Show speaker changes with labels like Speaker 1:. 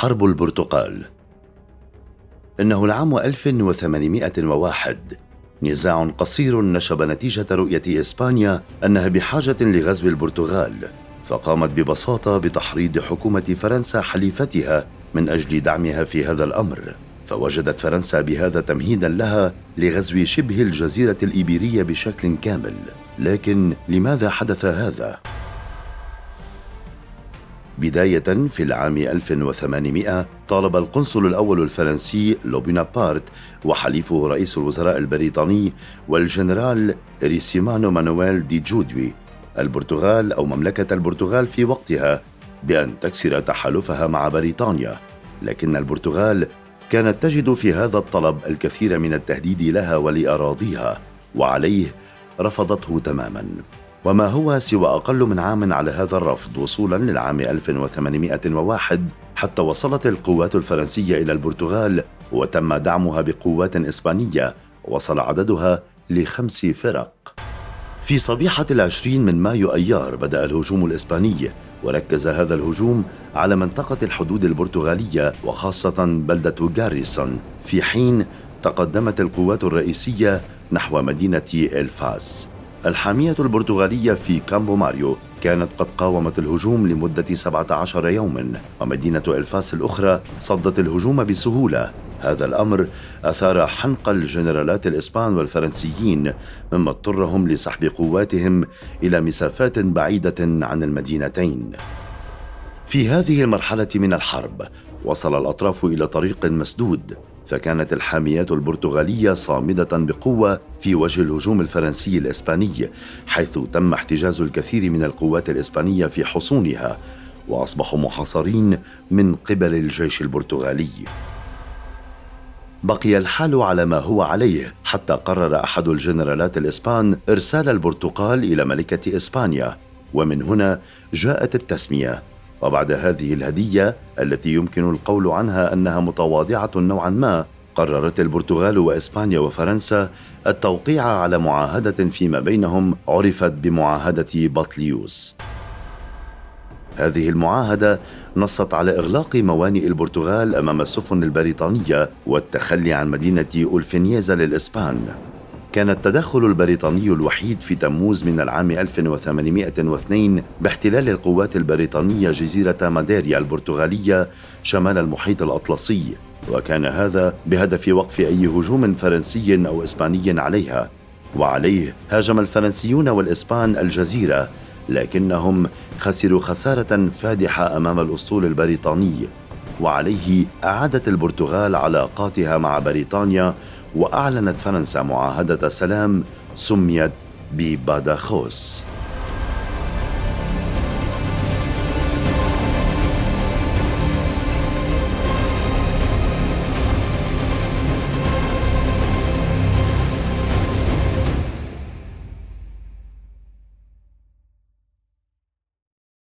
Speaker 1: حرب البرتقال إنه العام 1801 نزاع قصير نشب نتيجة رؤية إسبانيا أنها بحاجة لغزو البرتغال فقامت ببساطة بتحريض حكومة فرنسا حليفتها من أجل دعمها في هذا الأمر فوجدت فرنسا بهذا تمهيدا لها لغزو شبه الجزيرة الإيبيرية بشكل كامل لكن لماذا حدث هذا؟ بداية في العام 1800 طالب القنصل الأول الفرنسي لو بونابرت وحليفه رئيس الوزراء البريطاني والجنراليسيمو مانويل دي جودوي. البرتغال أو مملكة البرتغال في وقتها بأن تكسر تحالفها مع بريطانيا. لكن البرتغال كانت تجد في هذا الطلب الكثير من التهديد لها ولأراضيها وعليه رفضته تماما. وما هو سوى أقل من عام على هذا الرفض وصولا للعام 1801 حتى وصلت القوات الفرنسية إلى البرتغال وتم دعمها بقوات إسبانية وصل عددها لخمس فرق. في صبيحة العشرين من مايو أيار بدأ الهجوم الإسباني وركز هذا الهجوم على منطقة الحدود البرتغالية وخاصة بلدة غاريسون. في حين تقدمت القوات الرئيسية نحو مدينة إلفاس. الحامية البرتغالية في كامبو ماريو كانت قد قاومت الهجوم لمدة 17 يوما ومدينة إلفاس الأخرى صدت الهجوم بسهولة. هذا الأمر أثار حنق الجنرالات الإسبان والفرنسيين مما اضطرهم لسحب قواتهم إلى مسافات بعيدة عن المدينتين. في هذه المرحلة من الحرب وصل الأطراف إلى طريق مسدود. فكانت الحاميات البرتغالية صامدة بقوة في وجه الهجوم الفرنسي الإسباني حيث تم احتجاز الكثير من القوات الإسبانية في حصونها وأصبحوا محاصرين من قبل الجيش البرتغالي. بقي الحال على ما هو عليه حتى قرر أحد الجنرالات الإسبان إرسال البرتقال إلى ملكة إسبانيا ومن هنا جاءت التسمية. وبعد هذه الهدية التي يمكن القول عنها أنها متواضعة نوعا ما قررت البرتغال وإسبانيا وفرنسا التوقيع على معاهدة فيما بينهم عرفت بمعاهدة بطليوس. هذه المعاهدة نصت على إغلاق موانئ البرتغال أمام السفن البريطانية والتخلي عن مدينة أولفينيزا للإسبان. كان التدخل البريطاني الوحيد في تموز من العام 1802 باحتلال القوات البريطانية جزيرة ماديريا البرتغالية شمال المحيط الأطلسي. وكان هذا بهدف وقف أي هجوم فرنسي أو إسباني عليها. وعليه هاجم الفرنسيون والإسبان الجزيرة لكنهم خسروا خسارة فادحة أمام الأسطول البريطاني. وعليه أعادت البرتغال علاقاتها مع بريطانيا وأعلنت فرنسا معاهدة سلام سميت بباداخوس.